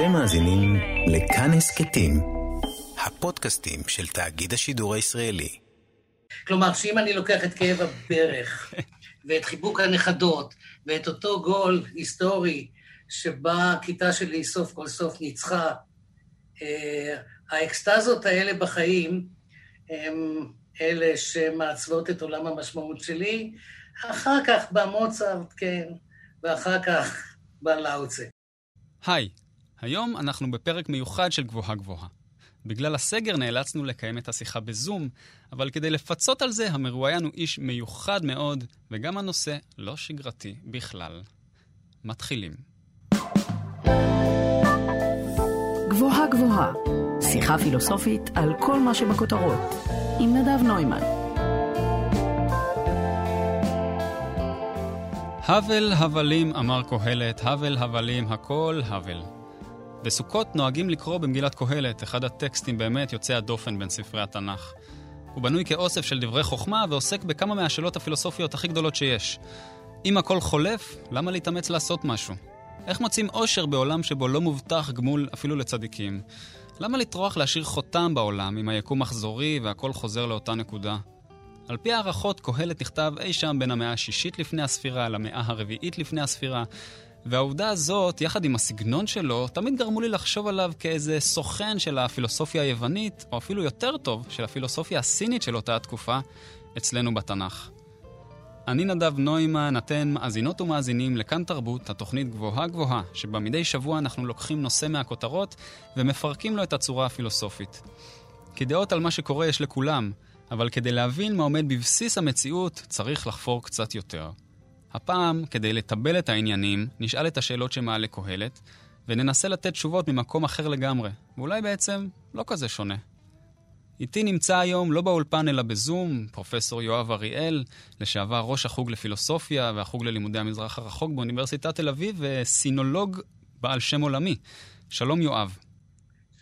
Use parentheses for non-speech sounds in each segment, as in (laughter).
אתם מאזינים לכאן הסכתים, הפודקאסטים של תאגיד השידור הישראלי. כלומר, שאם אני לוקח את כאב הברך, (laughs) ואת חיבוק הנכדות, ואת אותו גול היסטורי שבה הכיתה שלי סוף כל סוף ניצחה, אה, האקסטזות האלה בחיים הם אלה שמעצבות את עולם המשמעות שלי. אחר כך בא מוצרט, כן, ואחר כך בא לאוצה. היי, היום אנחנו בפרק מיוחד של גבוהה גבוהה. בגלל הסגר נאלצנו לקיים את השיחה בזום, אבל כדי לפצות על זה, המרואיין הוא איש מיוחד מאוד, וגם הנושא לא שגרתי בכלל. מתחילים. גבוהה גבוהה, שיחה פילוסופית על כל מה שבכותרות, עם נדב נוימן. הבל הבלים, אמר קהלת, הבל הבלים, הכל הבל. בסוכות נוהגים לקרוא במגילת קהלת, אחד הטקסטים באמת יוצאי הדופן בין ספרי התנ"ך. הוא בנוי כאוסף של דברי חוכמה ועוסק בכמה מהשאלות הפילוסופיות הכי גדולות שיש. אם הכל חולף, למה להתאמץ לעשות משהו? איך מוצאים אושר בעולם שבו לא מובטח גמול אפילו לצדיקים? למה לטרוח להשאיר חותם בעולם אם היקום מחזורי והכל חוזר לאותה נקודה? על פי הערכות, קהלת נכתב אי שם בין המאה השישית לפני הספירה למאה הרביעית לפני הספירה, והעובדה הזאת, יחד עם הסגנון שלו, תמיד גרמו לי לחשוב עליו כאיזה סוכן של הפילוסופיה היוונית, או אפילו יותר טוב, של הפילוסופיה הסינית של אותה התקופה, אצלנו בתנ"ך. אני נדב נוימן, אתן מאזינות ומאזינים לכאן תרבות, התוכנית גבוהה גבוהה, שבה מדי שבוע אנחנו לוקחים נושא מהכותרות ומפרקים לו את הצורה הפילוסופית. כי דעות על מה שקורה יש לכולם, אבל כדי להבין מה עומד בבסיס המציאות, צריך לחפור קצת יותר. הפעם, כדי לטבל את העניינים, נשאל את השאלות שמעלה קהלת, וננסה לתת תשובות ממקום אחר לגמרי, ואולי בעצם לא כזה שונה. איתי נמצא היום, לא באולפן אלא בזום, פרופסור יואב אריאל, לשעבר ראש החוג לפילוסופיה והחוג ללימודי המזרח הרחוק באוניברסיטת תל אביב, וסינולוג בעל שם עולמי. שלום יואב.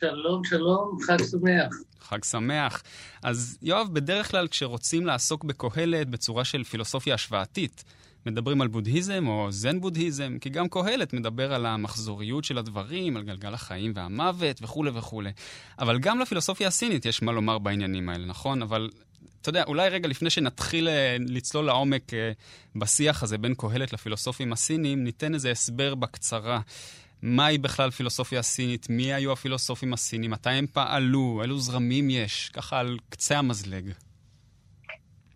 שלום, שלום, חג שמח. חג שמח. אז יואב, בדרך כלל כשרוצים לעסוק בקהלת בצורה של פילוסופיה השוואתית, מדברים על בודהיזם או זן בודהיזם, כי גם קהלת מדבר על המחזוריות של הדברים, על גלגל החיים והמוות וכולי וכולי. אבל גם לפילוסופיה הסינית יש מה לומר בעניינים האלה, נכון? אבל אתה יודע, אולי רגע לפני שנתחיל אה, לצלול לעומק אה, בשיח הזה בין קהלת לפילוסופים הסינים, ניתן איזה הסבר בקצרה. מהי בכלל פילוסופיה סינית? מי היו הפילוסופים הסינים? מתי הם פעלו? אילו זרמים יש? ככה על קצה המזלג.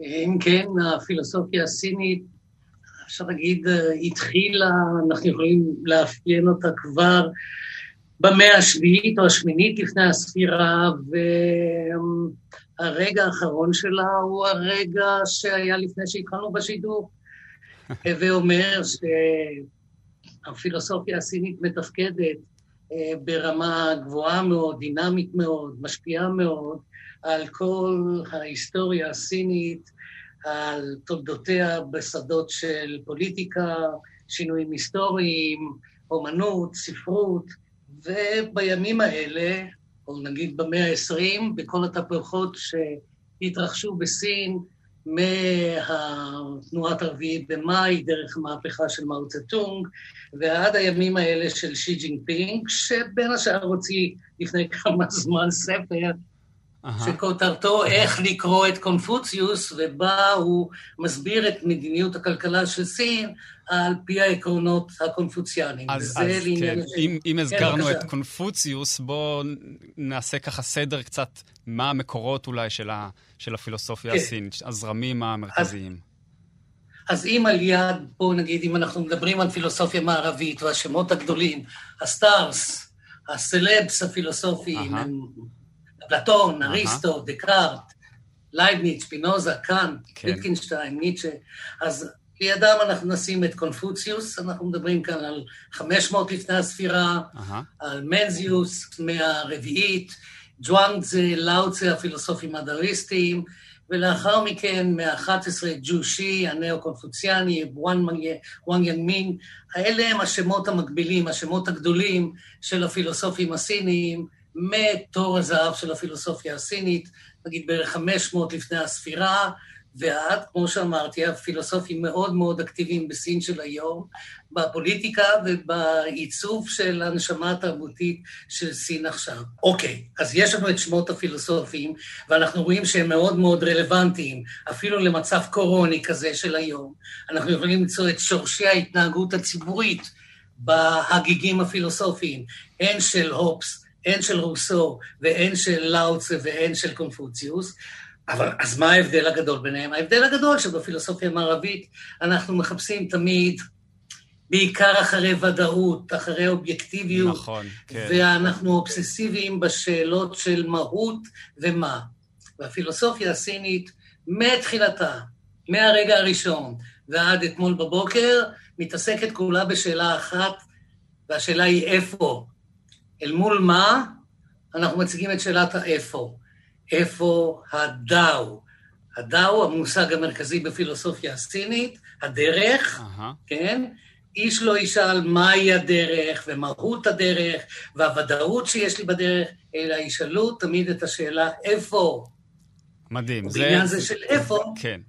אם כן, הפילוסופיה הסינית אפשר להגיד, אה, התחילה, אנחנו יכולים לאפיין אותה כבר במאה השביעית או השמינית לפני הספירה, והרגע האחרון שלה הוא הרגע שהיה לפני שהתחלנו בשידור. (laughs) הווה אומר שהפילוסופיה הסינית מתפקדת אה, ברמה גבוהה מאוד, דינמית מאוד, משפיעה מאוד על כל ההיסטוריה הסינית, על תולדותיה בשדות של פוליטיקה, שינויים היסטוריים, אומנות, ספרות, ובימים האלה, או נגיד במאה ה-20, בכל התהפוכות שהתרחשו בסין, מהתנועת הרביעי במאי, דרך המהפכה של מאו צה-טונג, ועד הימים האלה של שי ג'ינפינג, שבין השאר הוציא לפני כמה זמן ספר שכותרתו איך לקרוא את קונפוציוס, ובה הוא מסביר את מדיניות הכלכלה של סין על פי העקרונות הקונפוציאניים. אז, אז כן, אם, אם כן, הזכרנו כן, את קונפוציוס, בואו נעשה ככה סדר קצת מה המקורות אולי של, ה, של הפילוסופיה כן. הסינית, הזרמים המרכזיים. אז, אז אם על יד, בואו נגיד, אם אנחנו מדברים על פילוסופיה מערבית והשמות הגדולים, ה stars, ה celebs הפילוסופיים, הם... אפלטון, אריסטו, דקארט, לייבניץ, שפינוזה, קאנט, כן. ויטגנשטיין, ניטשה. אז לידם אנחנו נשים את קונפוציוס, אנחנו מדברים כאן על 500 לפני הספירה, על מנזיוס מהרביעית, ג'ואנגזה, לאוצה, הפילוסופים הדריסטיים, ולאחר מכן, מה-11, ג'ו שי, הנאו-קונפוציאני, וואן יאנג מין, האלה הם השמות המקבילים, השמות הגדולים של הפילוסופים הסיניים, מתור הזהב של הפילוסופיה הסינית, נגיד בערך 500 לפני הספירה, ועד, כמו שאמרתי, הפילוסופים מאוד מאוד אקטיביים בסין של היום, בפוליטיקה ובעיצוב של הנשמה התרבותית של סין עכשיו. אוקיי, אז יש לנו את שמות הפילוסופים, ואנחנו רואים שהם מאוד מאוד רלוונטיים, אפילו למצב קורוני כזה של היום. אנחנו יכולים למצוא את שורשי ההתנהגות הציבורית בהגיגים הפילוסופיים, הן של הופס, הן של רוסו, והן של לאוצה והן של קונפוציוס. אבל אז מה ההבדל הגדול ביניהם? ההבדל הגדול שבפילוסופיה המערבית אנחנו מחפשים תמיד בעיקר אחרי ודאות, אחרי אובייקטיביות. נכון, כן. ואנחנו אובססיביים בשאלות של מהות ומה. והפילוסופיה הסינית, מתחילתה, מהרגע הראשון ועד אתמול בבוקר, מתעסקת כולה בשאלה אחת, והשאלה היא איפה. אל מול מה אנחנו מציגים את שאלת האיפה. איפה הדאו? הדאו, המושג המרכזי בפילוסופיה הסינית, הדרך, uh-huh. כן? איש לא ישאל מהי הדרך ומהות הדרך והוודאות שיש לי בדרך, אלא ישאלו תמיד את השאלה איפה. מדהים. ובעניין זה... זה של איפה, כן.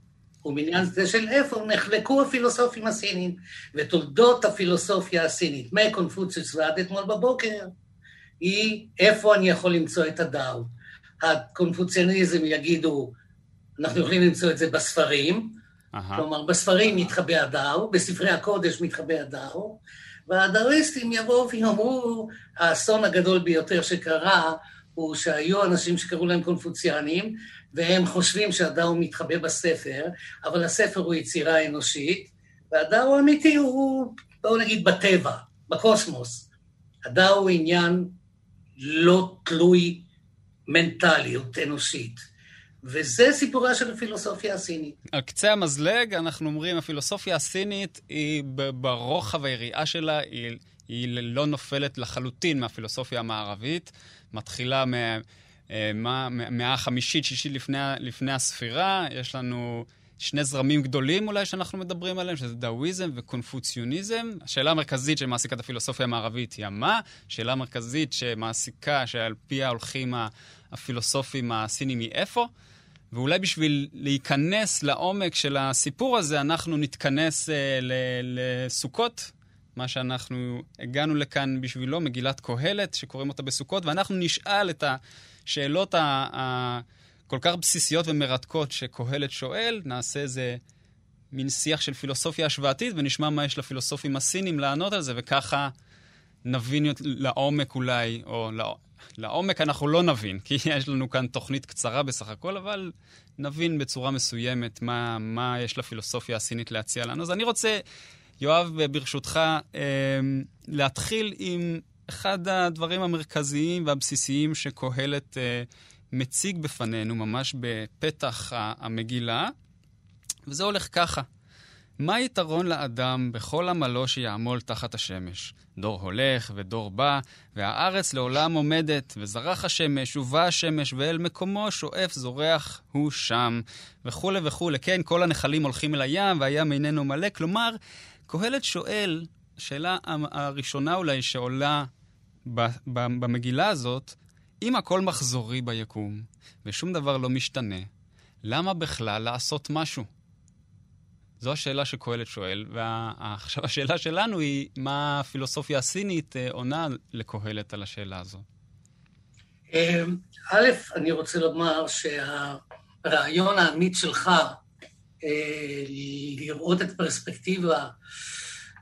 ובעניין זה של איפה נחלקו הפילוסופים הסינים, ותולדות הפילוסופיה הסינית, מקונפוציוס ועד אתמול בבוקר, היא איפה אני יכול למצוא את הדאו. הקונפוציאניזם יגידו, אנחנו יכולים למצוא את זה בספרים, Aha. כלומר, בספרים מתחבא הדאו, בספרי הקודש מתחבא הדאו, והדאויסטים יבואו ויאמרו, האסון הגדול ביותר שקרה הוא שהיו אנשים שקראו להם קונפוציאנים, והם חושבים שהדאו מתחבא בספר, אבל הספר הוא יצירה אנושית, והדאו האמיתי הוא, בואו נגיד, בטבע, בקוסמוס. הדאו הוא עניין לא תלוי מנטליות אנושית. וזה סיפורה של הפילוסופיה הסינית. על קצה המזלג, אנחנו אומרים, הפילוסופיה הסינית היא ברוחב היריעה שלה, היא, היא לא נופלת לחלוטין מהפילוסופיה המערבית. מתחילה מהמאה אה, החמישית, שישית לפני, לפני הספירה, יש לנו... שני זרמים גדולים אולי שאנחנו מדברים עליהם, שזה דאוויזם וקונפוציוניזם. השאלה המרכזית שמעסיקה את הפילוסופיה המערבית היא המה, שאלה המרכזית שמעסיקה, שעל פיה הולכים הפילוסופים הסינים היא איפה. ואולי בשביל להיכנס לעומק של הסיפור הזה, אנחנו נתכנס אה, לסוכות, מה שאנחנו הגענו לכאן בשבילו, מגילת קהלת, שקוראים אותה בסוכות, ואנחנו נשאל את השאלות הכל כך בסיסיות ומרתקות שקהלת שואל, נעשה איזה מין שיח של פילוסופיה השוואתית, ונשמע מה יש לפילוסופים הסינים לענות על זה, וככה נבין לעומק אולי, או לא, לעומק אנחנו לא נבין, כי (laughs) יש לנו כאן תוכנית קצרה בסך הכל, אבל נבין בצורה מסוימת מה, מה יש לפילוסופיה הסינית להציע לנו. אז אני רוצה, יואב, ברשותך, אמ, להתחיל עם אחד הדברים המרכזיים והבסיסיים שקהלת אה, מציג בפנינו ממש בפתח המגילה, וזה הולך ככה. מה היתרון לאדם בכל עמלו שיעמול תחת השמש? דור הולך ודור בא, והארץ לעולם עומדת, וזרח השמש, ובא השמש, ואל מקומו שואף זורח הוא שם, וכולי וכולי. כן, כל הנחלים הולכים אל הים, והים איננו מלא. כלומר, קהלת שואל, השאלה הראשונה אולי שעולה במגילה הזאת, אם הכל מחזורי ביקום, ושום דבר לא משתנה, למה בכלל לעשות משהו? זו השאלה שקהלת שואל, ועכשיו (laughs) השאלה שלנו היא, מה הפילוסופיה הסינית אה, עונה לקהלת על השאלה הזו? אמ, א', אני רוצה לומר שהרעיון האמיץ שלך אה, לראות את הפרספקטיבה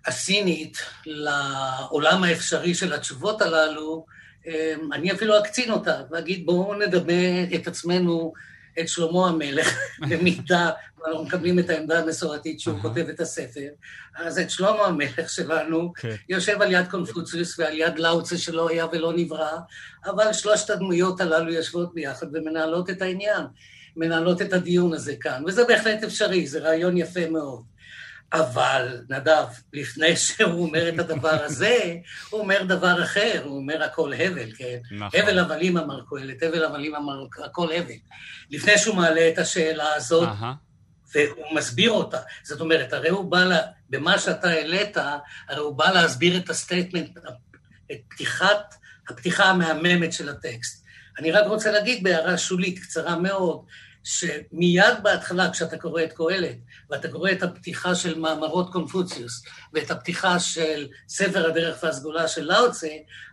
הסינית לעולם האפשרי של התשובות הללו, אני אפילו אקצין אותה ואגיד בואו נדמה את עצמנו את שלמה המלך, (laughs) במידה, אנחנו מקבלים את העמדה המסורתית שהוא כותב את הספר, אז את שלמה המלך שלנו כן. יושב על יד קונפוציוס ועל יד לאוצה שלא היה ולא נברא, אבל שלושת הדמויות הללו יושבות ביחד ומנהלות את העניין, מנהלות את הדיון הזה כאן, וזה בהחלט אפשרי, זה רעיון יפה מאוד. אבל נדב, לפני שהוא אומר את הדבר הזה, הוא אומר דבר אחר, הוא אומר הכל הבל, כן? נכון. הבל הבלים אמר קהלת, הבל הבלים אמר הכל הבל. לפני שהוא מעלה את השאלה הזאת. והוא מסביר אותה. זאת אומרת, הרי הוא בא, לה, במה שאתה העלית, הרי הוא בא להסביר את ה statement, את פתיחת, הפתיחה המהממת של הטקסט. אני רק רוצה להגיד בהערה שולית, קצרה מאוד, שמיד בהתחלה, כשאתה קורא את קהלת, ואתה קורא את הפתיחה של מאמרות קונפוציוס, ואת הפתיחה של ספר הדרך והסגולה של לאו דזה,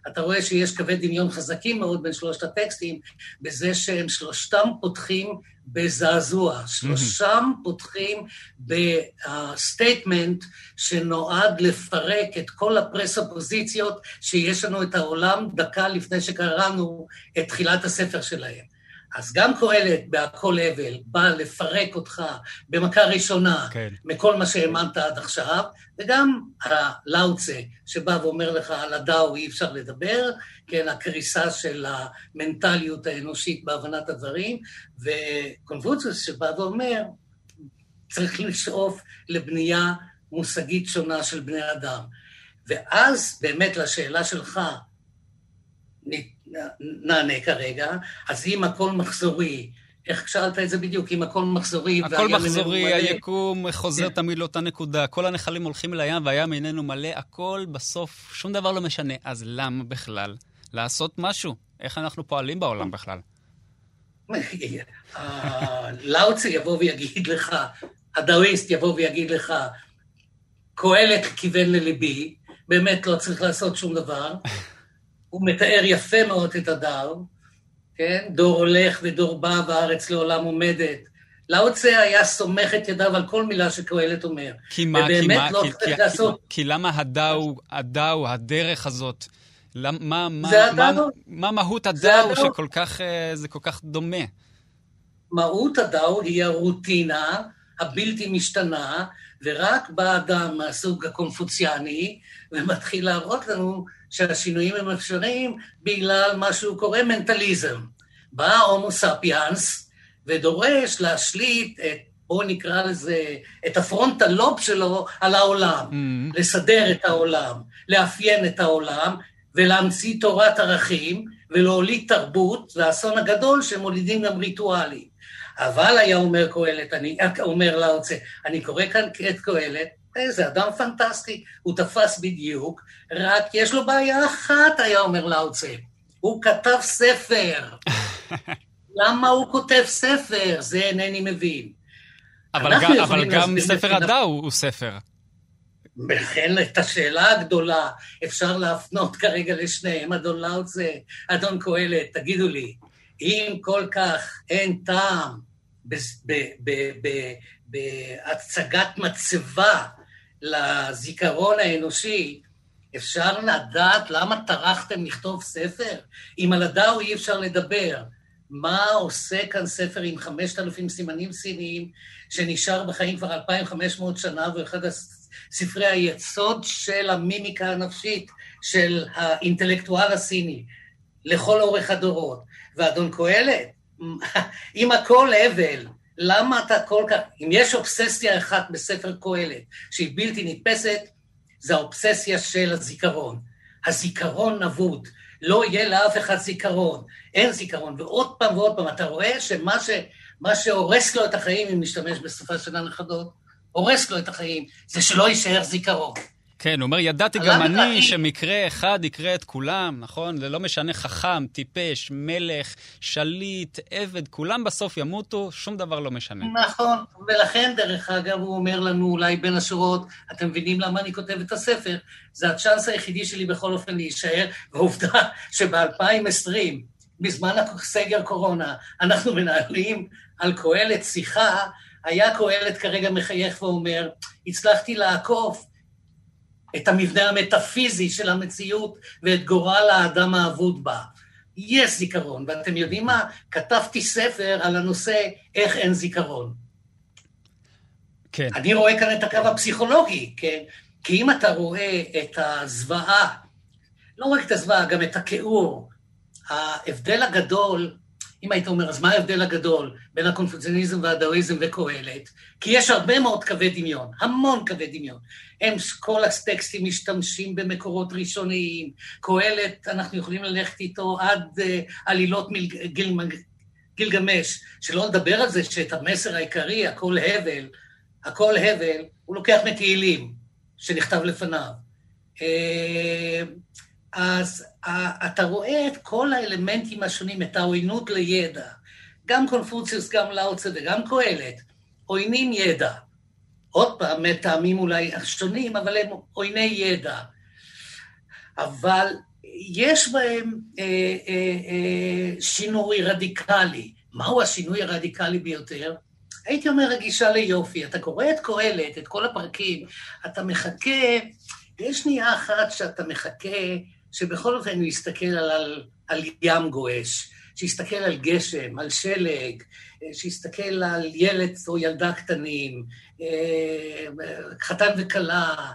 אתה רואה שיש קווי דמיון חזקים מאוד בין שלושת הטקסטים, בזה שהם שלושתם פותחים בזעזוע. שלושתם פותחים ב statement שנועד לפרק את כל הפרסופוזיציות שיש לנו את העולם דקה לפני שקראנו את תחילת הספר שלהם. אז גם קהלת בהכל הבל בא לפרק אותך במכה ראשונה כן. מכל מה שהאמנת עד עכשיו, וגם הלאוצה שבא ואומר לך על הדאו אי אפשר לדבר, כן, הקריסה של המנטליות האנושית בהבנת הדברים, וקונפוציוס שבא ואומר, צריך לשאוף לבנייה מושגית שונה של בני אדם. ואז באמת לשאלה שלך, נענה כרגע, אז אם הכל מחזורי, איך שאלת את זה בדיוק? אם הכל מחזורי הכל מחזורי, היקום חוזר כן. תמיד לאותה נקודה, כל הנחלים הולכים לים והים איננו מלא, הכל בסוף, שום דבר לא משנה. אז למה בכלל לעשות משהו? איך אנחנו פועלים בעולם בכלל? (laughs) לאוצי יבוא ויגיד לך, הדאוויסט יבוא ויגיד לך, קהלת כיוון לליבי, באמת לא צריך לעשות שום דבר. הוא מתאר יפה מאוד את הדר, כן? דור הולך ודור בא והארץ לעולם עומדת. לאוצה היה סומך את ידיו על כל מילה שקהלת אומר. כי מה, כי מה, לא כי, כי, לעשות... כי, כי למה הדאו, הדאו, הדרך הזאת, למ, מה, מה, מה, מה מהות הדאו שכל כך, אה, זה כל כך דומה? מהות הדאו היא הרוטינה הבלתי משתנה, ורק בא אדם מהסוג הקונפוציאני ומתחיל להראות לנו שהשינויים הם אפשריים בגלל מה שהוא קורא מנטליזם. בא הומו ספיאנס ודורש להשליט את, בואו נקרא לזה, את הפרונטל לוב שלו על העולם, mm-hmm. לסדר את העולם, לאפיין את העולם ולהמציא תורת ערכים ולהוליד תרבות, והאסון הגדול שמולידים גם ריטואלים. אבל היה אומר קהלת, אני אומר לאוצה, אני קורא כאן את קהלת, איזה אדם פנטסטי, הוא תפס בדיוק, רק יש לו בעיה אחת, היה אומר לאוצה, הוא כתב ספר. (laughs) למה הוא כותב ספר? זה אינני מבין. אבל גם, אבל גם ספר הדאו הוא ספר. וכן את השאלה הגדולה אפשר להפנות כרגע לשניהם, אדון לאוצה, אדון קהלת, תגידו לי, אם כל כך אין טעם בהצגת מצבה לזיכרון האנושי, אפשר לדעת למה טרחתם לכתוב ספר? אם על הדאו אי אפשר לדבר. מה עושה כאן ספר עם 5,000 סימנים סיניים, שנשאר בחיים כבר 2,500 שנה, והוא אחד ספרי היסוד של המימיקה הנפשית של האינטלקטואל הסיני, לכל אורך הדורות. ואדון קהלת, אם הכל הבל, למה אתה כל כך... אם יש אובססיה אחת בספר קהלת שהיא בלתי נתפסת, זה האובססיה של הזיכרון. הזיכרון אבוד. לא יהיה לאף אחד זיכרון. אין זיכרון. ועוד פעם ועוד פעם, אתה רואה שמה ש, מה שהורס לו את החיים, אם נשתמש בשפה של הנכדות, הורס לו את החיים, זה שלא יישאר זיכרון. כן, הוא אומר, ידעתי גם אני שמקרה אחד יקרה את כולם, נכון? זה לא משנה חכם, טיפש, מלך, שליט, עבד, כולם בסוף ימותו, שום דבר לא משנה. נכון, ולכן, דרך אגב, הוא אומר לנו אולי בין השורות, אתם מבינים למה אני כותב את הספר? זה הצ'אנס היחידי שלי בכל אופן להישאר, ועובדה שב-2020, בזמן הסגר קורונה, אנחנו מנהלים על קהלת שיחה, היה קהלת כרגע מחייך ואומר, הצלחתי לעקוף את המבנה המטאפיזי של המציאות ואת גורל האדם האבוד בה. יש זיכרון, ואתם יודעים מה? כתבתי ספר על הנושא איך אין זיכרון. כן. אני רואה כאן את הקו הפסיכולוגי, כן? כי אם אתה רואה את הזוועה, לא רק את הזוועה, גם את הכיעור, ההבדל הגדול אם היית אומר, אז מה ההבדל הגדול בין הקונפוציוניזם והדאואיזם וקהלת? כי יש הרבה מאוד קווי דמיון, המון קווי דמיון. הם, כל הטקסטים משתמשים במקורות ראשוניים. קהלת, אנחנו יכולים ללכת איתו עד uh, עלילות מל, גיל, גילגמש, שלא לדבר על זה שאת המסר העיקרי, הכל הבל, הכל הבל, הוא לוקח מתהילים שנכתב לפניו. Uh, אז אתה רואה את כל האלמנטים השונים, את העוינות לידע, גם קונפוציוס, גם לאוצה וגם קהלת, עוינים ידע. עוד פעם, מטעמים אולי שונים, אבל הם עויני ידע. אבל יש בהם אה, אה, אה, שינוי רדיקלי. מהו השינוי הרדיקלי ביותר? הייתי אומר הגישה ליופי. אתה קורא את קהלת, את כל הפרקים, אתה מחכה, יש שנייה אחת שאתה מחכה שבכל אופן הוא יסתכל על, על ים גועש, שיסתכל על גשם, על שלג, שיסתכל על ילד או ילדה קטנים, חתן וכלה,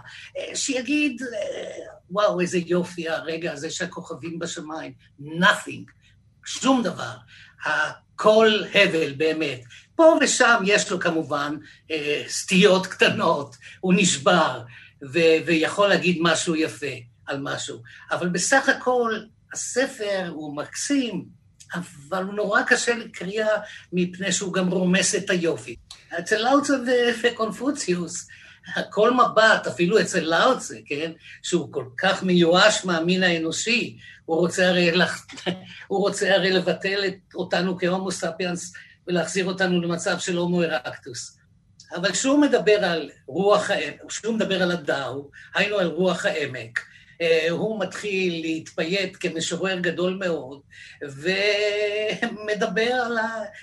שיגיד, וואו, איזה יופי הרגע הזה שהכוכבים בשמיים. nothing, שום דבר. הכל הבל באמת. פה ושם יש לו כמובן סטיות קטנות, הוא נשבר, ו- ויכול להגיד משהו יפה על משהו. אבל בסך הכל, הספר הוא מקסים, אבל הוא נורא קשה לקריאה מפני שהוא גם רומס את היופי. אצל לאוצה וקונפוציוס, כל מבט, אפילו אצל לאוצה, כן, שהוא כל כך מיואש מהמין האנושי, הוא רוצה הרי, לח... (laughs) הוא רוצה הרי לבטל את אותנו כהומו ספיאנס ולהחזיר אותנו למצב של הומו ארקטוס. אבל כשהוא מדבר על רוח כשהוא מדבר על הדאו, היינו על רוח העמק, הוא מתחיל להתפייט כמשורר גדול מאוד, ומדבר על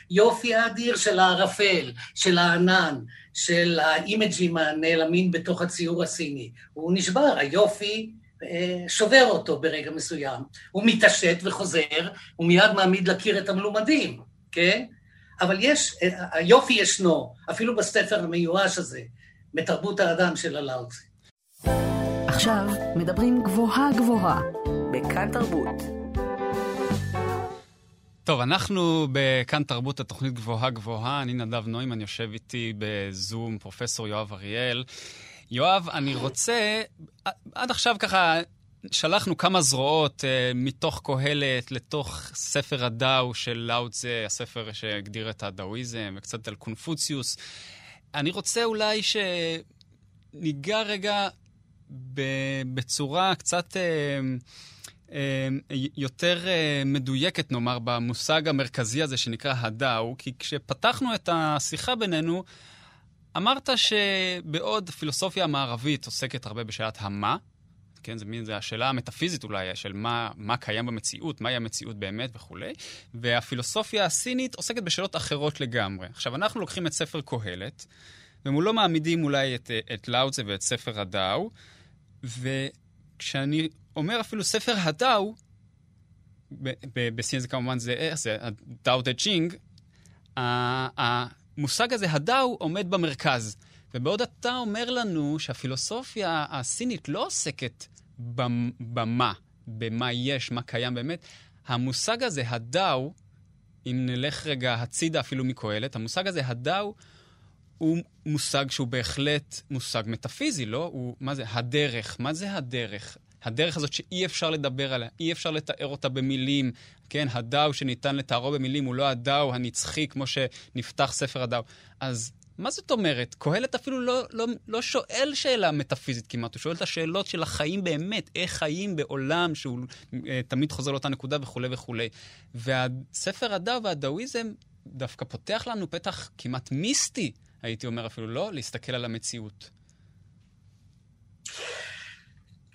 היופי האדיר של הערפל, של הענן, של האימג'ים הנעלמים בתוך הציור הסיני. הוא נשבר, היופי שובר אותו ברגע מסוים. הוא מתעשת וחוזר, הוא מיד מעמיד להכיר את המלומדים, כן? אבל יש, היופי ישנו, אפילו בספר המיואש הזה, מתרבות האדם של הלאוצי. עכשיו מדברים גבוהה גבוהה, בכאן תרבות. טוב, אנחנו בכאן תרבות, התוכנית גבוהה גבוהה. אני נדב נוימן, יושב איתי בזום פרופסור יואב אריאל. יואב, אני רוצה, עד עכשיו ככה שלחנו כמה זרועות uh, מתוך קהלת לתוך ספר הדאו של לאוצה, הספר שהגדיר את הדאואיזם, וקצת על קונפוציוס. אני רוצה אולי שניגע רגע בצורה קצת uh, uh, יותר uh, מדויקת, נאמר, במושג המרכזי הזה שנקרא הדאו, כי כשפתחנו את השיחה בינינו, אמרת שבעוד פילוסופיה המערבית עוסקת הרבה בשאלת המה, כן, זה מין, זה השאלה המטאפיזית אולי, של מה, מה קיים במציאות, מהי המציאות באמת וכולי, והפילוסופיה הסינית עוסקת בשאלות אחרות לגמרי. עכשיו, אנחנו לוקחים את ספר קהלת, ומולו מעמידים אולי את, את לאוצה ואת ספר הדאו, וכשאני אומר אפילו ספר הדאו, בסין זה כמובן זה, זה הדאו דה ג'ינג, המושג הזה, הדאו, עומד במרכז. ובעוד אתה אומר לנו שהפילוסופיה הסינית לא עוסקת במה, במה יש, מה קיים באמת, המושג הזה, הדאו, אם נלך רגע הצידה אפילו מקהלת, המושג הזה, הדאו, הוא מושג שהוא בהחלט מושג מטאפיזי, לא? הוא, מה זה הדרך? מה זה הדרך? הדרך הזאת שאי אפשר לדבר עליה, אי אפשר לתאר אותה במילים, כן? הדאו שניתן לתארו במילים הוא לא הדאו הנצחי כמו שנפתח ספר הדאו. אז מה זאת אומרת? קהלת אפילו לא, לא, לא שואל שאלה מטאפיזית כמעט, הוא שואל את השאלות של החיים באמת, איך חיים בעולם שהוא אה, תמיד חוזר לאותה נקודה וכולי וכולי. והספר הדאו והדאואיזם דווקא פותח לנו פתח כמעט מיסטי, הייתי אומר אפילו, לא? להסתכל על המציאות.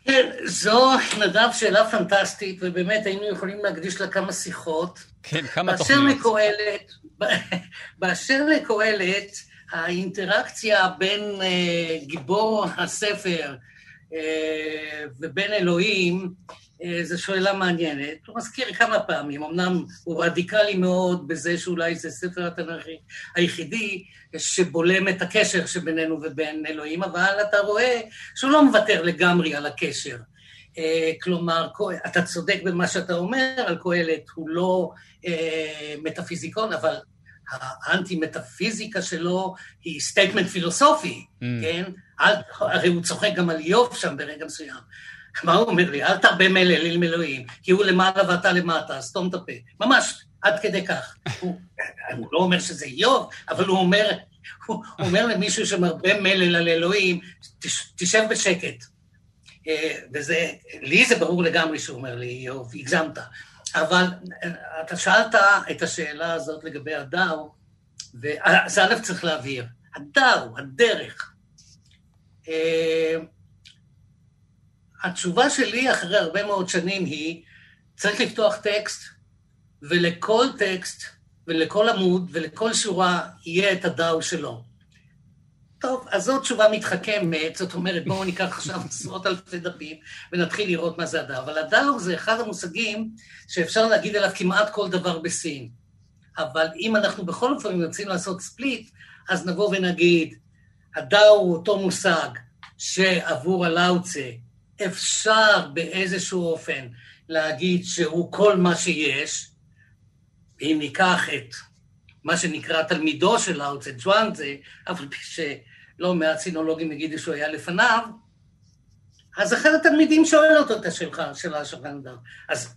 כן, זו, נדב, שאלה פנטסטית, ובאמת היינו יכולים להקדיש לה כמה שיחות. כן, כמה תוכניות. לקהלת, (laughs) באשר לקהלת, האינטראקציה בין uh, גיבור הספר uh, ובין אלוהים, זו שאלה מעניינת. הוא מזכיר כמה פעמים, אמנם הוא רדיקלי מאוד בזה שאולי זה ספר התנ"כי היחידי שבולם את הקשר שבינינו ובין אלוהים, אבל אתה רואה שהוא לא מוותר לגמרי על הקשר. Uh, כלומר, אתה צודק במה שאתה אומר על קהלת, הוא לא uh, מטאפיזיקון, אבל האנטי-מטאפיזיקה שלו היא statement פילוסופי, mm. כן? הרי הוא צוחק גם על איוב שם ברגע מסוים. מה הוא אומר לו? אל תרבה מלל עם אלוהים, כי הוא למעלה ואתה למטה, סתום את הפה. ממש, עד כדי כך. הוא, הוא לא אומר שזה איוב, אבל הוא אומר, הוא אומר למישהו שמרבה מלל על אלוהים, תשב בשקט. אה, וזה, לי זה ברור לגמרי שהוא אומר לי, איוב, הגזמת. אבל אתה שאלת את השאלה הזאת לגבי הדאו, ואז א' צריך להבהיר, הדאו, הדרך. התשובה שלי אחרי הרבה מאוד שנים היא, צריך לפתוח טקסט, ולכל טקסט, ולכל עמוד, ולכל שורה יהיה את הדאו שלו. טוב, אז זו תשובה מתחכמת, זאת אומרת, בואו ניקח עכשיו (laughs) עשרות אלפי דפים ונתחיל לראות מה זה הדאו. אבל הדאו זה אחד המושגים שאפשר להגיד עליו כמעט כל דבר בסין. אבל אם אנחנו בכל אופן רוצים לעשות ספליט, אז נבוא ונגיד, הדאו הוא אותו מושג שעבור הלאוצה אפשר באיזשהו אופן להגיד שהוא כל מה שיש, אם ניקח את מה שנקרא תלמידו של לאוצה, ג'ואנזה, אף על פי שלא מעט סינולוגים יגידו שהוא היה לפניו, אז אחד התלמידים שואל אותו את השאלה, של רנדר. אז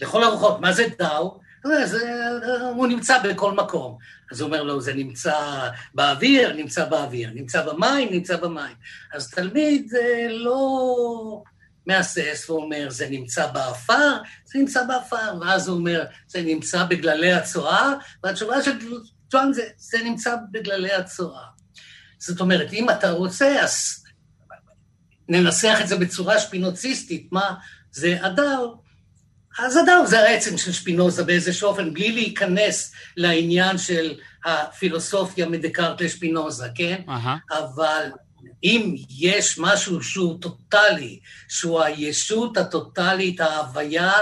לכל הרוחות, מה זה דאו? זה, הוא נמצא בכל מקום. אז הוא אומר לו, זה נמצא באוויר, נמצא באוויר, נמצא במים, נמצא במים. אז תלמיד לא מהסס ואומר, זה נמצא באפר, זה נמצא באפר, ואז הוא אומר, זה נמצא בגללי הצואה, והתשובה של ג'ון זה, זה נמצא בגללי הצואה. זאת אומרת, אם אתה רוצה, אז ננסח את זה בצורה שפינוציסטית, מה זה הדר, אז אדם זה העצם של שפינוזה באיזשהו אופן, בלי להיכנס לעניין של הפילוסופיה מדקארט לשפינוזה, כן? Uh-huh. אבל אם יש משהו שהוא טוטאלי, שהוא הישות הטוטאלית, ההוויה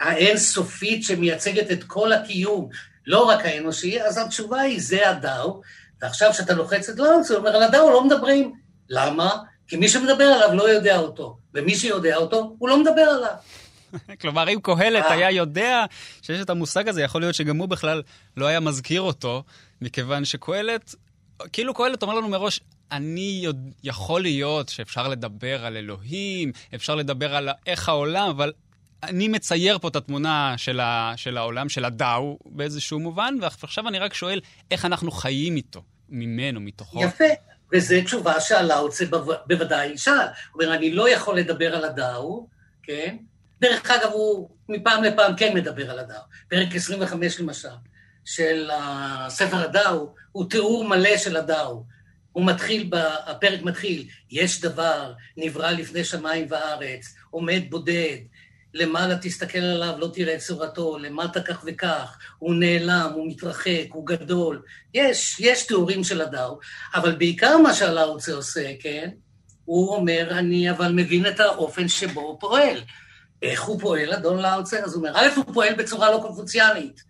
האינסופית שמייצגת את כל הקיום, לא רק האנושי, אז התשובה היא זה הדאו, ועכשיו כשאתה לוחץ את לאונס, הוא אומר על הדאו לא מדברים. למה? כי מי שמדבר עליו לא יודע אותו, ומי שיודע אותו, הוא לא מדבר עליו. (laughs) כלומר, אם קהלת אה. היה יודע שיש את המושג הזה, יכול להיות שגם הוא בכלל לא היה מזכיר אותו, מכיוון שקהלת, כאילו קהלת אומר לנו מראש, אני יודע, יכול להיות שאפשר לדבר על אלוהים, אפשר לדבר על איך העולם, אבל אני מצייר פה את התמונה של, ה, של העולם, של הדאו, באיזשהו מובן, ועכשיו אני רק שואל איך אנחנו חיים איתו, ממנו, מתוכו. יפה, וזו תשובה שהלאוצה בוודאי ישאל. הוא אומר, אני לא יכול לדבר על הדאו, כן? דרך אגב, הוא מפעם לפעם כן מדבר על הדאו. פרק 25 למשל, של ספר הדאו, הוא תיאור מלא של הדאו. הוא מתחיל, הפרק מתחיל, יש דבר, נברא לפני שמיים וארץ, עומד בודד, למעלה תסתכל עליו, לא תראה את צורתו, למטה כך וכך, הוא נעלם, הוא מתרחק, הוא גדול. יש, יש תיאורים של הדאו, אבל בעיקר מה שהלאוצה עושה, כן? הוא אומר, אני אבל מבין את האופן שבו הוא פועל. איך הוא פועל, אדון לאוצר? אז הוא אומר, א', הוא פועל בצורה לא קונפוציאנית.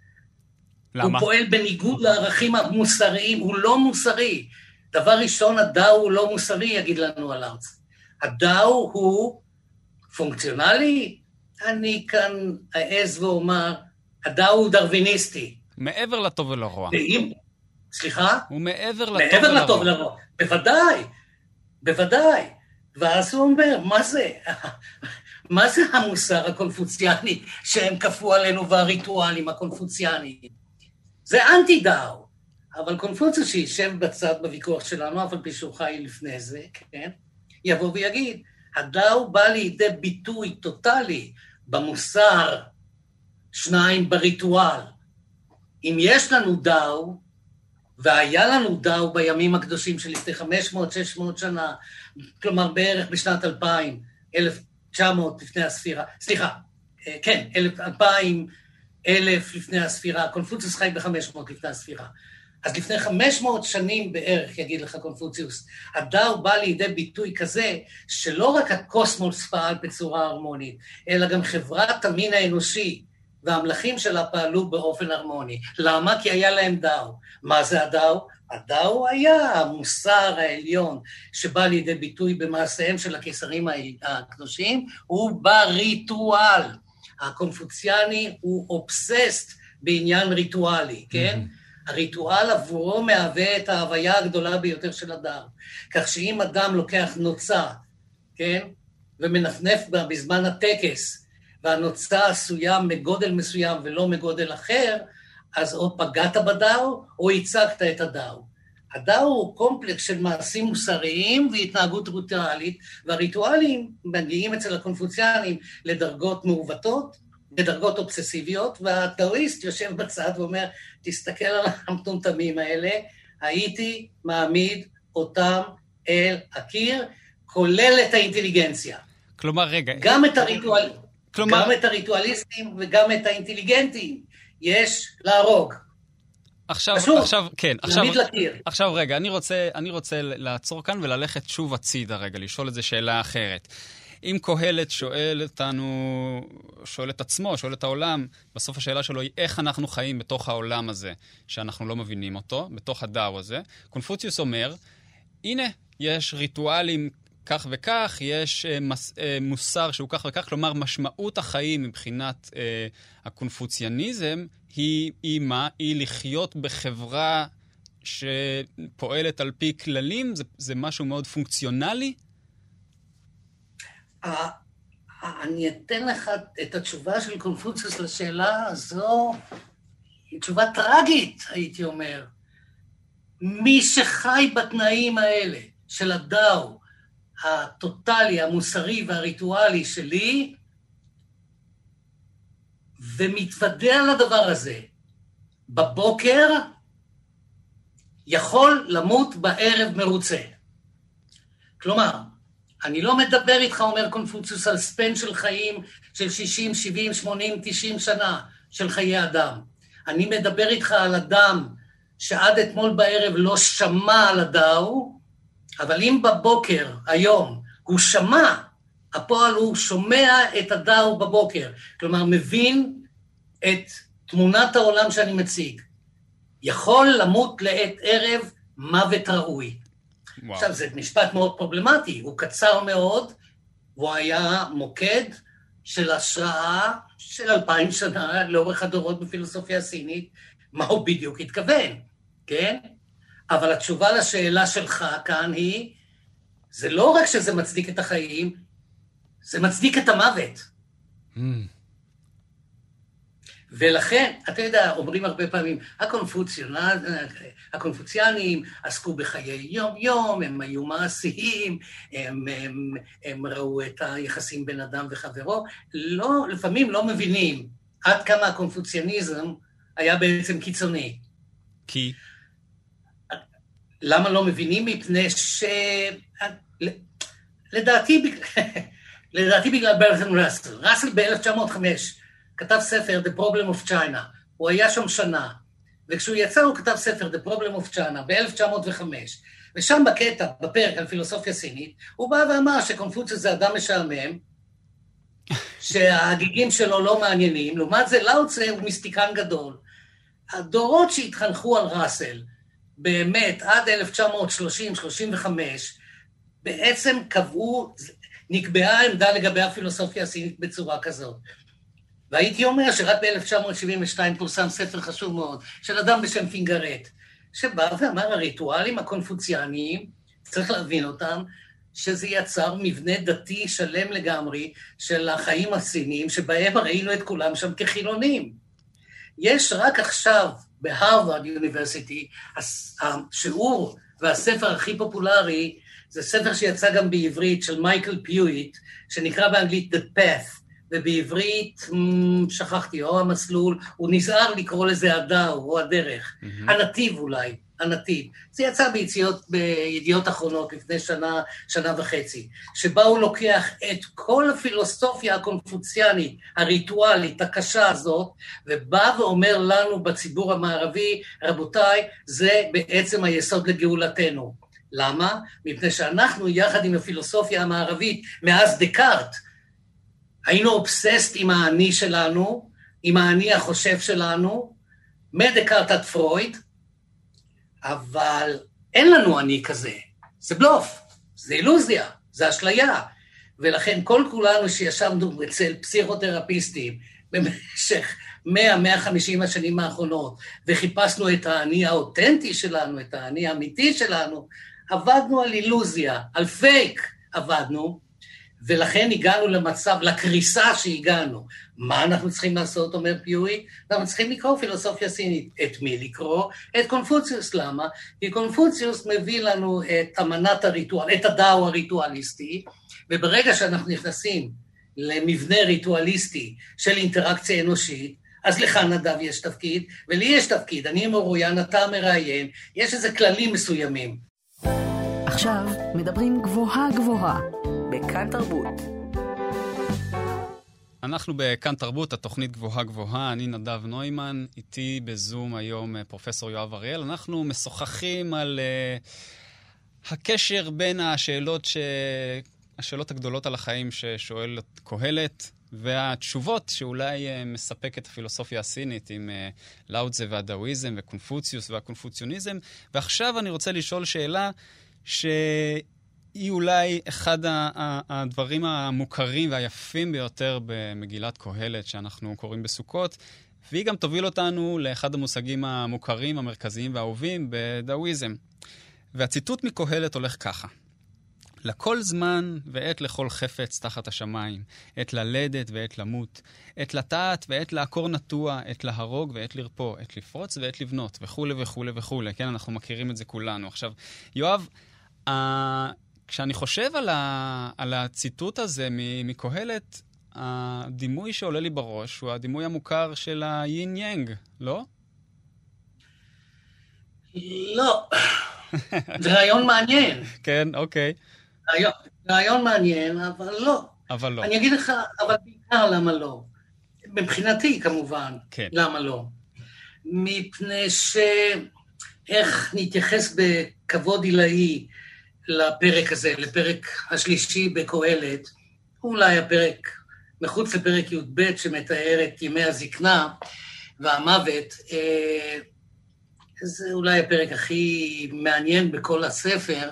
למה? הוא פועל בניגוד לערכים המוסריים, הוא לא מוסרי. דבר ראשון, הדאו הוא לא מוסרי, יגיד לנו הלאוצר. הדאו הוא פונקציונלי, אני כאן אעז ואומר, הדאו הוא דרוויניסטי. מעבר לטוב ולרוע. ואם, סליחה? הוא מעבר לטוב ולרוע. מעבר לטוב ולרוע, בוודאי, בוודאי. ואז הוא אומר, מה זה? מה זה המוסר הקונפוציאני שהם כפו עלינו והריטואלים הקונפוציאניים? זה אנטי דאו. אבל קונפוציוס שישב בצד בוויכוח שלנו, אף על פי שהוא חי לפני זה, כן? יבוא ויגיד, הדאו בא לידי ביטוי טוטאלי במוסר, שניים בריטואל. אם יש לנו דאו, והיה לנו דאו בימים הקדושים של לפני 500-600 שנה, כלומר בערך בשנת 2000, 1900 לפני הספירה, סליחה, אה, כן, 2000, 1000 לפני הספירה, קונפוציוס חי ב-500 לפני הספירה. אז לפני 500 שנים בערך, יגיד לך קונפוציוס, הדאו בא לידי ביטוי כזה, שלא רק הקוסמוס פעל בצורה הרמונית, אלא גם חברת המין האנושי והמלכים שלה פעלו באופן הרמוני. למה? כי היה להם דאו. מה זה הדאו? הדאו היה המוסר העליון שבא לידי ביטוי במעשיהם של הקיסרים הקדושים, הוא בריטואל. הקונפוציאני הוא אובססט בעניין ריטואלי, כן? Mm-hmm. הריטואל עבורו מהווה את ההוויה הגדולה ביותר של אדם. כך שאם אדם לוקח נוצה, כן, ומנפנף בה בזמן הטקס, והנוצה עשויה מגודל מסוים ולא מגודל אחר, אז או פגעת בדאו או הצגת את הדאו. הדאו הוא קומפלקס של מעשים מוסריים והתנהגות ריטואלית, והריטואלים מגיעים אצל הקונפוציאנים לדרגות מעוותות בדרגות אובססיביות, והטאואיסט יושב בצד ואומר, תסתכל על המטומטמים האלה, הייתי מעמיד אותם אל הקיר, כולל את האינטליגנציה. כלומר, רגע... גם את, הריטואל... כלומר... גם את הריטואליסטים וגם את האינטליגנטים יש להרוג. עכשיו, פשוט, עכשיו, כן, עכשיו. עכשיו רגע, אני רוצה, אני רוצה לעצור כאן וללכת שוב הצידה רגע, לשאול איזו שאלה אחרת. אם קהלת שואל אותנו, שואל את עצמו, שואל את העולם, בסוף השאלה שלו היא איך אנחנו חיים בתוך העולם הזה, שאנחנו לא מבינים אותו, בתוך הדאו הזה. קונפוציוס אומר, הנה, יש ריטואלים כך וכך, יש uh, מס, uh, מוסר שהוא כך וכך, כלומר, משמעות החיים מבחינת uh, הקונפוציאניזם היא, היא מה? היא לחיות בחברה שפועלת על פי כללים? זה, זה משהו מאוד פונקציונלי? אני אתן לך את התשובה של קונפוציוס לשאלה הזו, היא תשובה טרגית, הייתי אומר. מי שחי בתנאים האלה של הדאו, הטוטלי, המוסרי והריטואלי שלי, ומתוודה על הדבר הזה בבוקר, יכול למות בערב מרוצה. כלומר, אני לא מדבר איתך, אומר קונפוציוס, על ספן של חיים של 60, 70, 80, 90 שנה של חיי אדם. אני מדבר איתך על אדם שעד אתמול בערב לא שמע על הדאו, אבל אם בבוקר, היום, הוא שמע, הפועל הוא שומע את הדאו בבוקר, כלומר מבין את תמונת העולם שאני מציג. יכול למות לעת ערב מוות ראוי. וואו. עכשיו, זה משפט מאוד פרובלמטי, הוא קצר מאוד, והוא היה מוקד של השראה של אלפיים שנה לאורך הדורות בפילוסופיה הסינית, מה הוא בדיוק התכוון, כן? אבל התשובה לשאלה שלך כאן היא, זה לא רק שזה מצדיק את החיים, זה מצדיק את המוות. Mm. ולכן, אתה יודע, אומרים הרבה פעמים, הקונפוציאנים עסקו בחיי יום-יום, הם היו מעשיים, הם, הם, הם ראו את היחסים בין אדם וחברו, לא, לפעמים לא מבינים עד כמה הקונפוציאניזם היה בעצם קיצוני. כי? למה לא מבינים? מפני ש... לדעתי, (laughs) לדעתי בגלל ברטון ראסל. ראסל ב-1905 כתב ספר The Problem of China, הוא היה שם שנה, וכשהוא יצא הוא כתב ספר The Problem of China ב-1905, ושם בקטע, בפרק על פילוסופיה סינית, הוא בא ואמר שקונפוציוס זה אדם משעמם, (laughs) שההגיגים שלו לא מעניינים, לעומת זה לאוצה הוא מיסטיקן גדול. הדורות שהתחנכו על ראסל, באמת, עד 1930-35, בעצם קבעו, נקבעה עמדה לגבי הפילוסופיה הסינית בצורה כזאת. והייתי אומר שרק ב-1972 פורסם ספר חשוב מאוד של אדם בשם פינגרט, שבא ואמר הריטואלים הקונפוציאניים, צריך להבין אותם, שזה יצר מבנה דתי שלם לגמרי של החיים הסיניים, שבהם ראינו את כולם שם כחילונים. יש רק עכשיו בהרווארד יוניברסיטי, השיעור והספר הכי פופולרי, זה ספר שיצא גם בעברית של מייקל פיואיט, שנקרא באנגלית The Path, ובעברית, שכחתי, או המסלול, הוא נזהר לקרוא לזה הדר, או הדרך. Mm-hmm. הנתיב אולי, הנתיב. זה יצא ביציאות, בידיעות אחרונות לפני שנה, שנה וחצי, שבה הוא לוקח את כל הפילוסופיה הקונפוציאנית, הריטואלית, הקשה הזאת, ובא ואומר לנו בציבור המערבי, רבותיי, זה בעצם היסוד לגאולתנו. למה? מפני שאנחנו, יחד עם הפילוסופיה המערבית, מאז דקארט, היינו אובססט עם האני שלנו, עם האני החושב שלנו, מדקארט עד פרויד, אבל אין לנו אני כזה. זה בלוף, זה אילוזיה, זה אשליה. ולכן כל כולנו שישבנו אצל פסיכותרפיסטים במשך 100-150 השנים האחרונות, וחיפשנו את האני האותנטי שלנו, את האני האמיתי שלנו, עבדנו על אילוזיה, על פייק עבדנו, ולכן הגענו למצב, לקריסה שהגענו. מה אנחנו צריכים לעשות, אומר פיואי? אנחנו צריכים לקרוא פילוסופיה סינית. את מי לקרוא? את קונפוציוס. למה? כי קונפוציוס מביא לנו את אמנת הריטואל, את הדאו הריטואליסטי, וברגע שאנחנו נכנסים למבנה ריטואליסטי של אינטראקציה אנושית, אז לך נדב יש תפקיד, ולי יש תפקיד, אני מרואיין, אתה מראיין, יש איזה כללים מסוימים. עכשיו מדברים גבוהה גבוהה, בכאן תרבות. אנחנו בכאן תרבות, התוכנית גבוהה גבוהה, אני נדב נוימן, איתי בזום היום אה, פרופסור יואב אריאל. אנחנו משוחחים על uh, הקשר בין השאלות, ש... השאלות הגדולות על החיים ששואל קהלת, והתשובות שאולי uh, מספקת הפילוסופיה הסינית עם לאוטזה והדאואיזם וקונפוציוס והקונפוציוניזם. ועכשיו אני רוצה לשאול שאלה ש... היא אולי אחד הדברים המוכרים והיפים ביותר במגילת קהלת שאנחנו קוראים בסוכות, והיא גם תוביל אותנו לאחד המושגים המוכרים, המרכזיים והאהובים בדאוויזם. והציטוט מקהלת הולך ככה: לכל זמן ועת לכל חפץ תחת השמיים, עת ללדת ועת למות, עת לטעת ועת לעקור נטוע, עת להרוג ועת לרפוא, עת לפרוץ ועת לבנות, וכולי וכולי וכולי. כן, אנחנו מכירים את זה כולנו. עכשיו, יואב, כשאני חושב על, ה, על הציטוט הזה מקהלת, הדימוי שעולה לי בראש הוא הדימוי המוכר של היין יאנג, לא? לא. (laughs) זה רעיון מעניין. כן, אוקיי. רעיון, רעיון מעניין, אבל לא. אבל לא. אני אגיד לך, אבל בעיקר למה לא. מבחינתי, כמובן, כן. למה לא. מפני ש... איך נתייחס בכבוד עילאי לפרק הזה, לפרק השלישי בקהלת, אולי הפרק, מחוץ לפרק י"ב שמתאר את ימי הזקנה והמוות, אה, זה אולי הפרק הכי מעניין בכל הספר,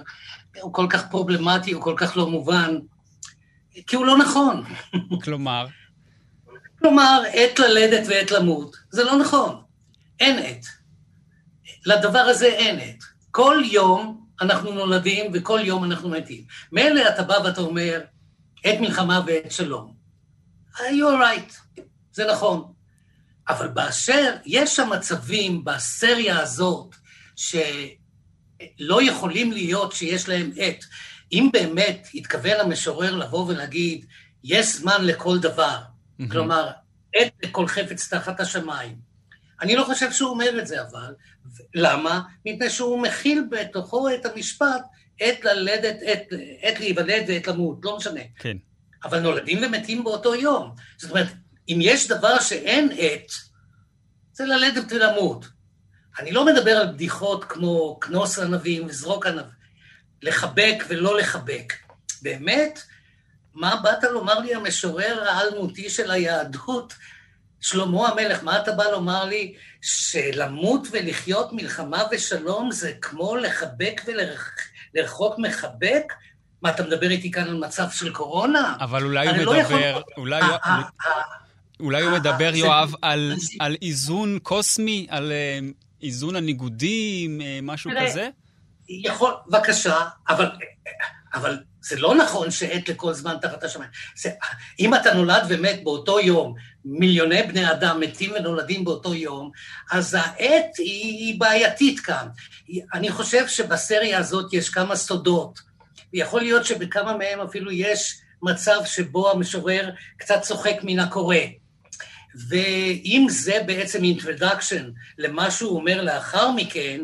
הוא כל כך פרובלמטי, הוא כל כך לא מובן, כי הוא לא נכון. (laughs) כלומר? כלומר, עת ללדת ועת למות. זה לא נכון. אין עת. לדבר הזה אין עת. כל יום אנחנו נולדים וכל יום אנחנו מתים. מילא אתה בא ואתה אומר, עת מלחמה ועת שלום. you're right, זה נכון. אבל באשר יש שם מצבים בסריה הזאת שלא יכולים להיות שיש להם עת. אם באמת התכוון המשורר לבוא ולהגיד, יש זמן לכל דבר, mm-hmm. כלומר, עת לכל חפץ תחת השמיים. אני לא חושב שהוא אומר את זה אבל, למה? מפני שהוא מכיל בתוכו את המשפט עת ללדת, עת, עת להיוולד ועת למות, לא משנה. כן. אבל נולדים ומתים באותו יום. זאת אומרת, אם יש דבר שאין עת, זה ללדת ולמות. אני לא מדבר על בדיחות כמו כנוס ענבים וזרוק ענבים, לחבק ולא לחבק. באמת, מה באת לומר לי המשורר האלמותי של היהדות שלמה המלך, מה אתה בא לומר לי? שלמות ולחיות מלחמה ושלום זה כמו לחבק ולרחוק מחבק? מה, אתה מדבר איתי כאן על מצב של קורונה? אבל אולי הוא מדבר, לא יכול... אולי... אה, אה, אה. אולי הוא מדבר, יואב, על, על איזון קוסמי, על איזון הניגודים, משהו כזה? יכול, בבקשה, אבל, אבל זה לא נכון שעת לכל זמן תחת השמיים. זה, אם אתה נולד ומת באותו יום, מיליוני בני אדם מתים ונולדים באותו יום, אז העת היא, היא בעייתית כאן. אני חושב שבסריה הזאת יש כמה סודות, ויכול להיות שבכמה מהם אפילו יש מצב שבו המשורר קצת צוחק מן הקורא. ואם זה בעצם אינטרדקשן למה שהוא אומר לאחר מכן,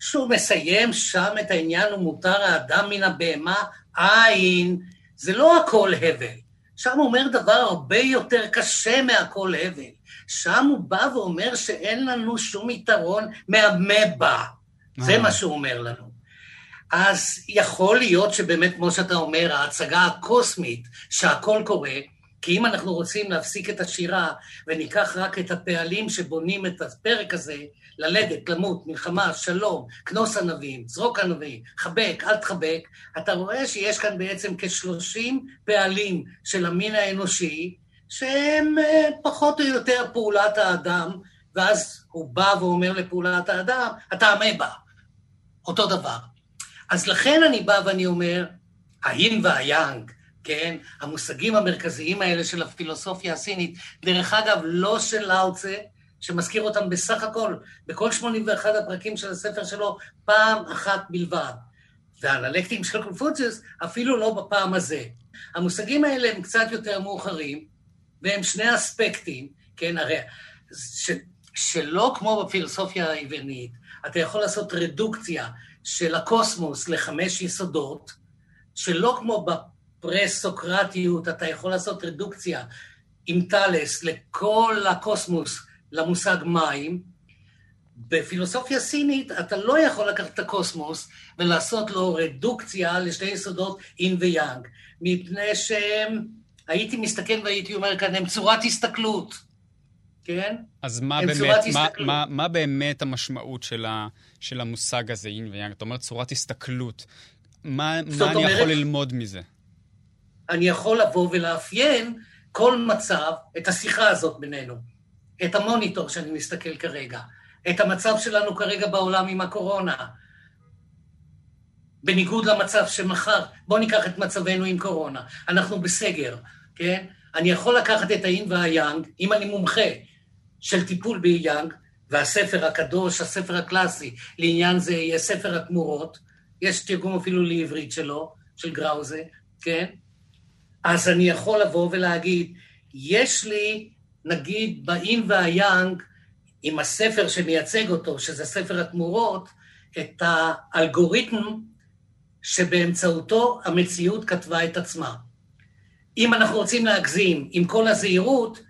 שהוא מסיים שם את העניין ומותר האדם מן הבהמה עין, זה לא הכל הבל. שם הוא אומר דבר הרבה יותר קשה מהכל הבל. שם הוא בא ואומר שאין לנו שום יתרון מהמבה. זה מה שהוא אומר לנו. אז יכול להיות שבאמת, כמו שאתה אומר, ההצגה הקוסמית שהכל קורה, כי אם אנחנו רוצים להפסיק את השירה וניקח רק את הפעלים שבונים את הפרק הזה, ללדת, למות, מלחמה, שלום, כנוס ענבים, זרוק ענבים, חבק, אל תחבק, אתה רואה שיש כאן בעצם כשלושים פעלים של המין האנושי, שהם אה, פחות או יותר פעולת האדם, ואז הוא בא ואומר לפעולת האדם, אתה המבה. אותו דבר. אז לכן אני בא ואני אומר, האין והיאנג, כן? המושגים המרכזיים האלה של הפילוסופיה הסינית, דרך אגב, לא של לאוצה, שמזכיר אותם בסך הכל, בכל 81 הפרקים של הספר שלו, פעם אחת בלבד. והאנלקטים של קונפוציוס, אפילו לא בפעם הזה. המושגים האלה הם קצת יותר מאוחרים, והם שני אספקטים, כן, הרי ש, שלא כמו בפילוסופיה היוונית, אתה יכול לעשות רדוקציה של הקוסמוס לחמש יסודות, שלא כמו בפרה-סוקרטיות, אתה יכול לעשות רדוקציה עם טאלס לכל הקוסמוס למושג מים, בפילוסופיה סינית אתה לא יכול לקחת את הקוסמוס ולעשות לו רדוקציה לשני יסודות אין ויאנג, מפני שהם, הייתי מסתכל והייתי אומר כאן, הם צורת הסתכלות, כן? אז מה באמת, מה, מה, מה באמת המשמעות של, ה, של המושג הזה, אין ויאנג? אתה אומר צורת הסתכלות. מה, מה אני יכול ללמוד מזה? אני יכול לבוא ולאפיין כל מצב, את השיחה הזאת בינינו, את המוניטור שאני מסתכל כרגע. את המצב שלנו כרגע בעולם עם הקורונה. בניגוד למצב שמחר, בואו ניקח את מצבנו עם קורונה. אנחנו בסגר, כן? אני יכול לקחת את האין והיאנג, אם אני מומחה של טיפול ביאנג, והספר הקדוש, הספר הקלאסי, לעניין זה יהיה ספר התמורות, יש תרגום אפילו לעברית שלו, של גראוזה, כן? אז אני יכול לבוא ולהגיד, יש לי, נגיד, באין והיאנג, עם הספר שמייצג אותו, שזה ספר התמורות, את האלגוריתם שבאמצעותו המציאות כתבה את עצמה. אם אנחנו רוצים להגזים עם כל הזהירות,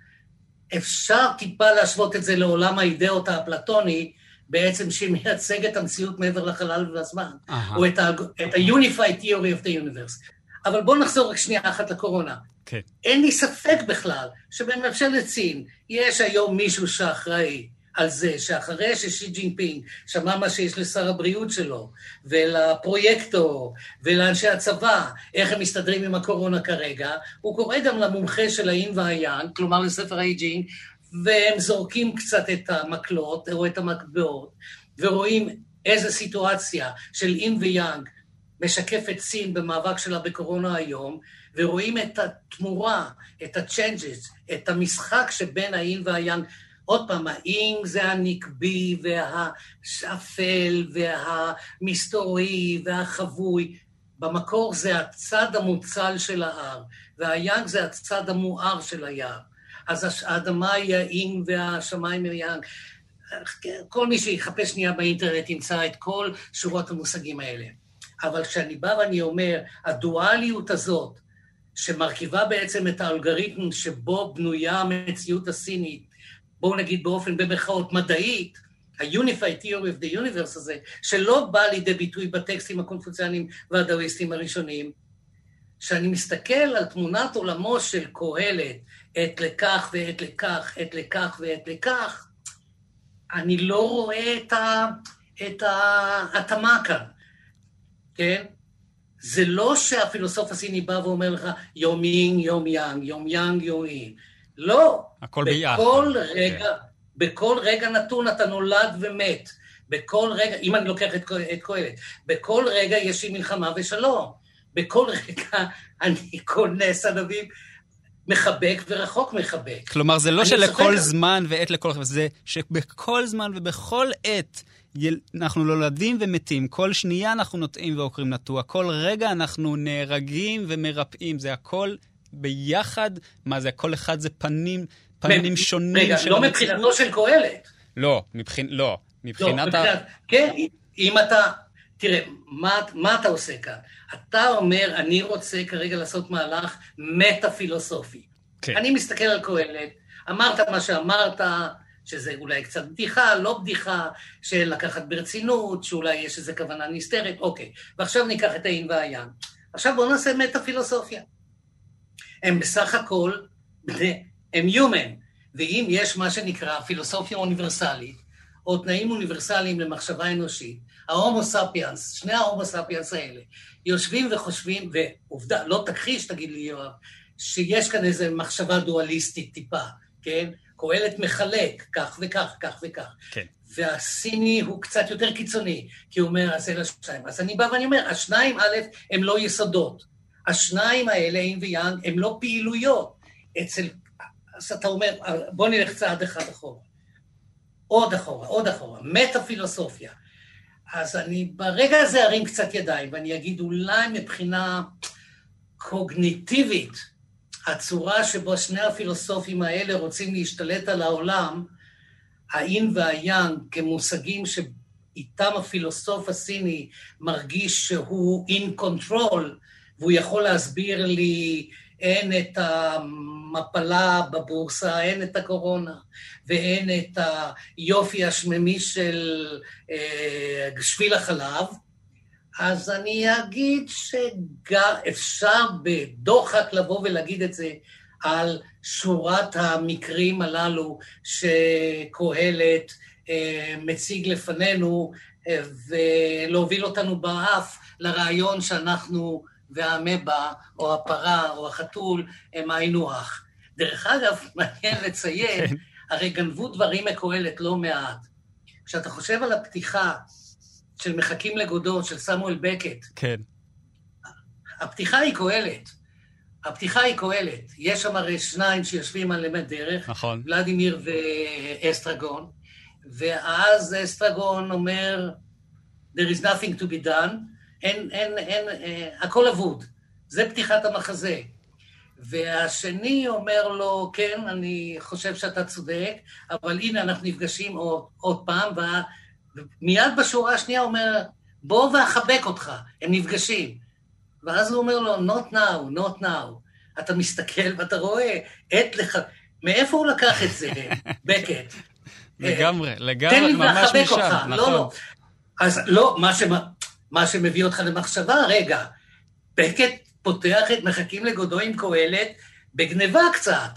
אפשר טיפה להשוות את זה לעולם האידאות האפלטוני, בעצם שמייצג את המציאות מעבר לחלל ולזמן. או את ה-Unified Theory of the Universe. אבל בואו נחזור רק שנייה אחת לקורונה. כן. אין לי ספק בכלל שבממשלת סין יש היום מישהו שאחראי על זה שאחרי ששי ג'ינפינג שמע מה שיש לשר הבריאות שלו, ולפרויקטור, ולאנשי הצבא, איך הם מסתדרים עם הקורונה כרגע, הוא קורא גם למומחה של היין והיאנג, כלומר לספר האי צ'ינג, והם זורקים קצת את המקלות או את המטבעות, ורואים איזה סיטואציה של יין ויאנג משקפת סין במאבק שלה בקורונה היום, ורואים את התמורה, את ה-changes, את המשחק שבין האין והיאנג עוד פעם, האם זה הנקבי והשפל והמסתורי והחבוי, במקור זה הצד המוצל של ההר, והיאנג זה הצד המואר של היער. אז האדמה היא האם והשמיים הם היאנג. כל מי שיחפש שנייה באינטרנט ימצא את כל שורות המושגים האלה. אבל כשאני בא ואני אומר, הדואליות הזאת, שמרכיבה בעצם את האלגוריתם שבו בנויה המציאות הסינית, בואו נגיד באופן במרכאות מדעית, ה-Unified Theory of the Universe הזה, שלא בא לידי ביטוי בטקסטים הקונפוציאניים והדאוויסטים הראשונים, שאני מסתכל על תמונת עולמו של קהלת, עת לכך ועת לכך, עת לכך ועת לכך, אני לא רואה את ההתאמה כאן, כן? זה לא שהפילוסוף הסיני בא ואומר לך יום יין, יום יאנג, יום יאנג, יום יין. לא. הכל ביחד. בכל רגע, okay. כן. בכל רגע נתון אתה נולד ומת. בכל רגע, אם אני לוקח את, את קהלת, בכל רגע יש לי מלחמה ושלום. בכל רגע (laughs) אני כונס ענבים, מחבק ורחוק מחבק. כלומר, זה לא שלכל. זמן ועת לכל... זה שבכל זמן ובכל עת אנחנו נולדים ומתים, כל שנייה אנחנו נוטעים ועוקרים נטוע, כל רגע אנחנו נהרגים ומרפאים, זה הכל ביחד, מה זה, כל אחד זה פנים, פנים שונים רגע, של לא מבחינתו של קהלת. לא, מבחין, לא, מבחינת לא, ה... כן, אם אתה... תראה, מה, מה אתה עושה כאן? אתה אומר, אני רוצה כרגע לעשות מהלך מטה-פילוסופי. כן. אני מסתכל על קהלת, אמרת מה שאמרת, שזה אולי קצת בדיחה, לא בדיחה, של לקחת ברצינות, שאולי יש איזו כוונה נסתרת, אוקיי. ועכשיו ניקח את האין והים. עכשיו בואו נעשה מטה-פילוסופיה. הם בסך הכל הם human, ואם יש מה שנקרא פילוסופיה אוניברסלית, או תנאים אוניברסליים למחשבה אנושית, ההומו ספיאנס, שני ההומו ספיאנס האלה, יושבים וחושבים, ועובדה, לא תכחיש, תגיד לי יואב, שיש כאן איזו מחשבה דואליסטית טיפה, כן? קהלת מחלק, כך וכך, כך וכך. כן. והסיני הוא קצת יותר קיצוני, כי הוא אומר, אז אלה שניים. אז אני בא ואני אומר, השניים, א', הם לא יסודות. השניים האלה, אין ויאנג, הם לא פעילויות. אצל... אז אתה אומר, בוא נלך צעד אחד אחורה. עוד אחורה, עוד אחורה. מטה-פילוסופיה. אז אני ברגע הזה ארים קצת ידיים, ואני אגיד אולי מבחינה קוגניטיבית, הצורה שבו שני הפילוסופים האלה רוצים להשתלט על העולם, האין והיאנג כמושגים שאיתם הפילוסוף הסיני מרגיש שהוא in control, והוא יכול להסביר לי אין את המפלה בבורסה, אין את הקורונה, ואין את היופי השממי של אה, שביל החלב, אז אני אגיד שאפשר בדוחק לבוא ולהגיד את זה על שורת המקרים הללו שקהלת אה, מציג לפנינו, אה, ולהוביל אותנו באף לרעיון שאנחנו והמבה, או הפרה, או החתול, הם היינו הך. דרך אגב, (laughs) מעניין לציין, כן. הרי גנבו דברים מקהלת לא מעט. כשאתה חושב על הפתיחה של מחכים לגודו, של סמואל בקט, כן. הפתיחה היא קהלת. הפתיחה היא קהלת. יש שם הרי שניים שיושבים על אמת דרך, נכון. ולדימיר ואסטרגון, ואז אסטרגון אומר, There is nothing to be done, אין, אין, אין, אה, הכל אבוד. זה פתיחת המחזה. והשני אומר לו, כן, אני חושב שאתה צודק, אבל הנה, אנחנו נפגשים עוד, עוד פעם, ומיד בשורה השנייה אומר, בוא ואחבק אותך, הם נפגשים. ואז הוא אומר לו, not now, not now. אתה מסתכל ואתה רואה, עת לך... מאיפה הוא לקח את זה, (laughs) בקט? לגמרי, לגמרי, ממש משם, נכון. לא, לא. אז לא, מה ש... מה שמביא אותך למחשבה, רגע, בקט פותח את מחכים לגודו עם קהלת בגניבה קצת.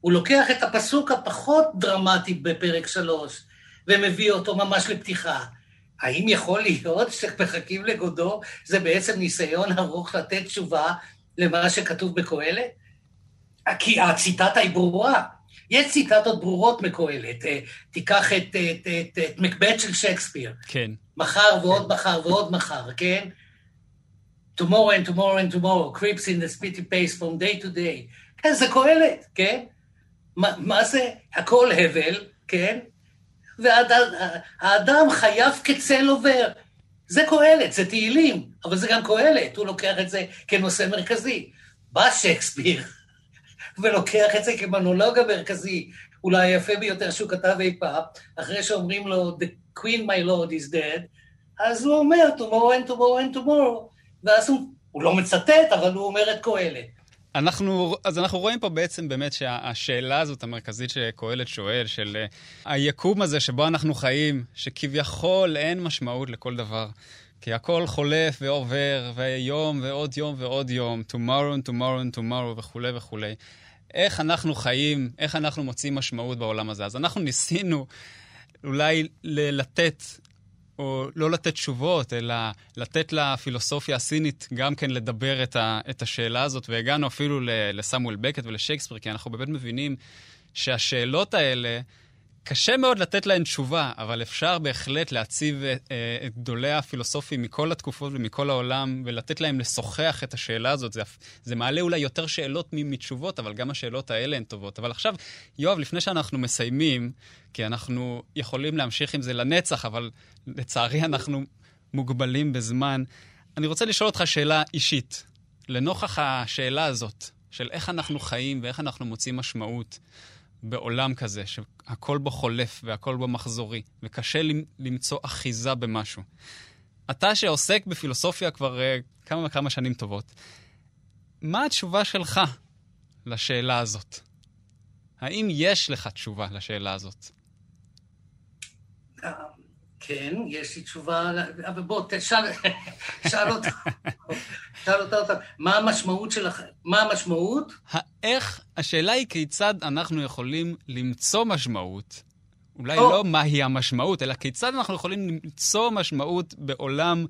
הוא לוקח את הפסוק הפחות דרמטי בפרק שלוש, ומביא אותו ממש לפתיחה. האם יכול להיות שמחכים לגודו זה בעצם ניסיון ארוך לתת תשובה למה שכתוב בקהלת? כי הציטטה היא ברורה. יש ציטטות ברורות מקהלת. אה, תיקח את, את, את, את מקבט של שייקספיר. כן. מחר ועוד מחר ועוד מחר, כן? tomorrow and tomorrow and tomorrow, creeps in the spitty pace from day to day. כן, זה קהלת, כן? מה, מה זה? הכל הבל, כן? והאדם חייב כצל עובר. זה קהלת, זה תהילים, אבל זה גם קהלת, הוא לוקח את זה כנושא מרכזי. בא שייקספיר (laughs) ולוקח את זה כמונולוג המרכזי, אולי היפה ביותר שהוא כתב אי פעם, אחרי שאומרים לו, The Queen my Lord is dead, אז הוא אומר, tomorrow and tomorrow and tomorrow, ואז הוא, הוא לא מצטט, אבל הוא אומר את קהלת. אנחנו, אז אנחנו רואים פה בעצם באמת שהשאלה הזאת המרכזית שקהלת שואל, של uh, היקום הזה שבו אנחנו חיים, שכביכול אין משמעות לכל דבר. כי הכל חולף ועובר, ויום ועוד יום ועוד יום, tomorrow and tomorrow and tomorrow וכולי וכולי. איך אנחנו חיים, איך אנחנו מוצאים משמעות בעולם הזה. אז אנחנו ניסינו אולי לתת, או לא לתת תשובות, אלא לתת לפילוסופיה הסינית גם כן לדבר את, ה, את השאלה הזאת, והגענו אפילו לסמואל בקט ולשייקספיר, כי אנחנו באמת מבינים שהשאלות האלה... קשה מאוד לתת להן תשובה, אבל אפשר בהחלט להציב אה, את גדולי הפילוסופים מכל התקופות ומכל העולם, ולתת להם לשוחח את השאלה הזאת. זה, זה מעלה אולי יותר שאלות מתשובות, אבל גם השאלות האלה הן טובות. אבל עכשיו, יואב, לפני שאנחנו מסיימים, כי אנחנו יכולים להמשיך עם זה לנצח, אבל לצערי אנחנו מוגבלים בזמן, אני רוצה לשאול אותך שאלה אישית. לנוכח השאלה הזאת, של איך אנחנו חיים ואיך אנחנו מוצאים משמעות, בעולם כזה, שהכל בו חולף והכל בו מחזורי, וקשה למצוא אחיזה במשהו. אתה שעוסק בפילוסופיה כבר uh, כמה וכמה שנים טובות, מה התשובה שלך לשאלה הזאת? האם יש לך תשובה לשאלה הזאת? אה, כן, יש לי תשובה, אבל בוא, תשאל, (laughs) שאל אותה, שאל אותה, אותה, מה המשמעות שלך, מה המשמעות? איך, השאלה היא כיצד אנחנו יכולים למצוא משמעות, אולי או. לא מהי המשמעות, אלא כיצד אנחנו יכולים למצוא משמעות בעולם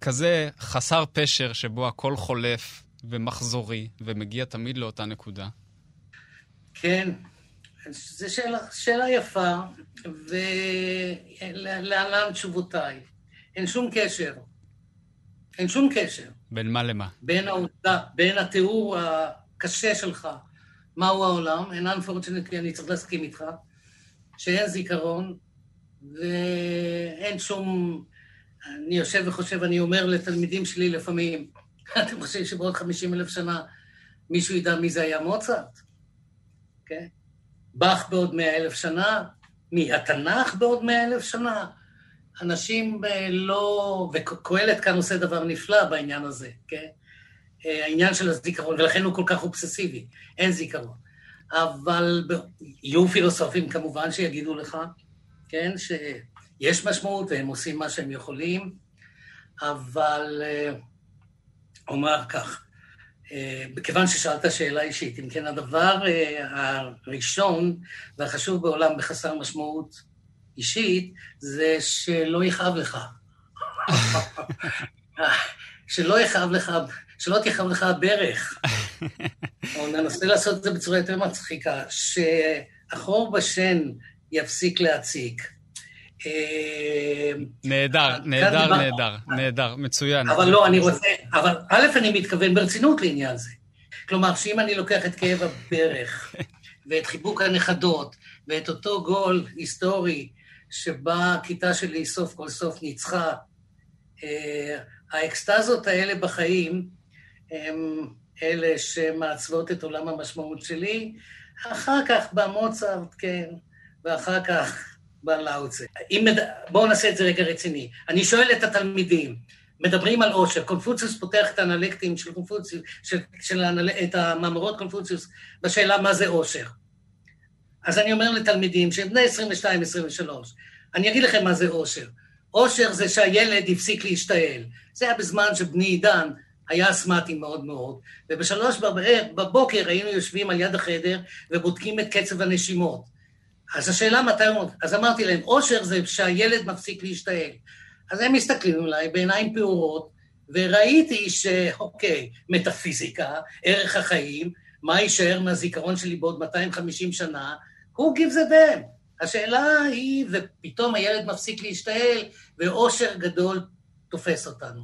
כזה חסר פשר, שבו הכל חולף ומחזורי, ומגיע תמיד לאותה נקודה. כן, זו שאלה, שאלה יפה, ולהלן תשובותיי. אין שום קשר. אין שום קשר. בין מה למה? בין העובדה, בין התיאור הקשה שלך, מהו העולם, אין unfortunately, אני צריך להסכים איתך, שאין זיכרון, ואין שום... אני יושב וחושב, אני אומר לתלמידים שלי לפעמים, (laughs) אתם חושבים שבעוד 50 אלף שנה מישהו ידע מי זה היה מוצרט? כן? באך בעוד 100 אלף שנה? מי? התנ"ך בעוד 100 אלף שנה? אנשים אה, לא... וקהלת כאן עושה דבר נפלא בעניין הזה, כן? אה, העניין של הזיכרון, ולכן הוא כל כך אובססיבי, אין זיכרון. אבל יהיו פילוסופים כמובן שיגידו לך, כן, שיש משמעות והם עושים מה שהם יכולים, אבל אה, אומר כך, מכיוון ששאלת שאלה אישית, אם כן, הדבר הראשון והחשוב בעולם בחסר משמעות אישית, זה שלא יכאב לך. (laughs) שלא יכאב לך, שלא תכאב לך הברך. או ננסה לעשות את זה בצורה יותר מצחיקה, שהחור בשן יפסיק להציק. אה, נהדר, נהדר, נהדר, נהדר, מצוין. אבל לא, אני רוצה, אבל א', אני מתכוון ברצינות לעניין זה. כלומר, שאם אני לוקח את כאב הברך, ואת חיבוק הנכדות, ואת אותו גול היסטורי שבה הכיתה שלי סוף כל סוף ניצחה. אה, האקסטזות האלה בחיים הם אלה שמעצבות את עולם המשמעות שלי. אחר כך בא מוצרט, כן, ואחר כך בא לאוצה. מד... בואו נעשה את זה רגע רציני. אני שואל את התלמידים, מדברים על עושר, קונפוציוס פותח את האנלקטים של קונפוציוס, של, של האנל... את המאמרות קונפוציוס בשאלה מה זה עושר. אז אני אומר לתלמידים שהם בני 22-23, אני אגיד לכם מה זה אושר. אושר זה שהילד הפסיק להשתעל. זה היה בזמן שבני עידן היה אסמטי מאוד מאוד, ובשלוש בבוקר היינו יושבים על יד החדר ובודקים את קצב הנשימות. אז השאלה מתי הוא... אז אמרתי להם, אושר זה שהילד מפסיק להשתעל. אז הם מסתכלים עליי בעיניים פעורות, וראיתי שאוקיי, מטאפיזיקה, ערך החיים, מה יישאר מהזיכרון שלי בעוד 250 שנה, who gives a damn? השאלה היא, ופתאום הילד מפסיק להשתעל, ואושר גדול תופס אותנו.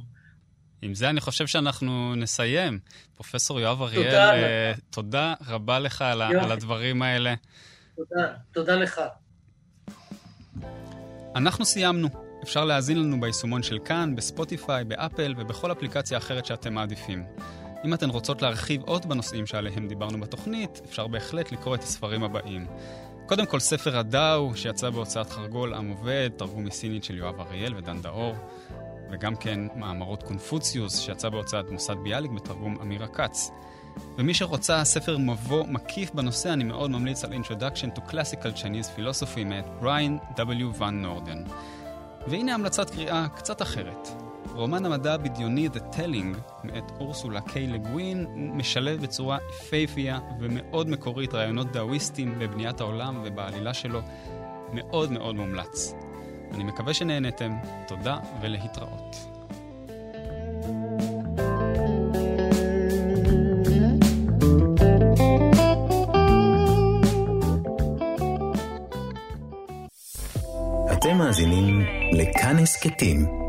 עם זה אני חושב שאנחנו נסיים. פרופסור יואב אריאל, תודה, uh, תודה רבה לך על, על הדברים האלה. תודה, תודה לך. אנחנו סיימנו. אפשר להאזין לנו ביישומון של כאן, בספוטיפיי, באפל ובכל אפליקציה אחרת שאתם מעדיפים. אם אתן רוצות להרחיב עוד בנושאים שעליהם דיברנו בתוכנית, אפשר בהחלט לקרוא את הספרים הבאים. קודם כל ספר הדאו, שיצא בהוצאת חרגול עם עובד, תרגום מסינית של יואב אריאל ודן דאור, וגם כן מאמרות קונפוציוס, שיצא בהוצאת מוסד ביאליק בתרגום אמירה כץ. ומי שרוצה ספר מבוא מקיף בנושא, אני מאוד ממליץ על Introduction to Classical Chinese Philosophy מאת בריין W. ון נורדן. והנה המלצת קריאה קצת אחרת. רומן המדע הבדיוני The Telling מאת אורסולה קיי לגווין משלב בצורה יפייפייה ומאוד מקורית רעיונות דאוויסטיים בבניית העולם ובעלילה שלו. מאוד מאוד מומלץ. אני מקווה שנהנתם, תודה ולהתראות. אתם מאזינים לכאן הסכתים.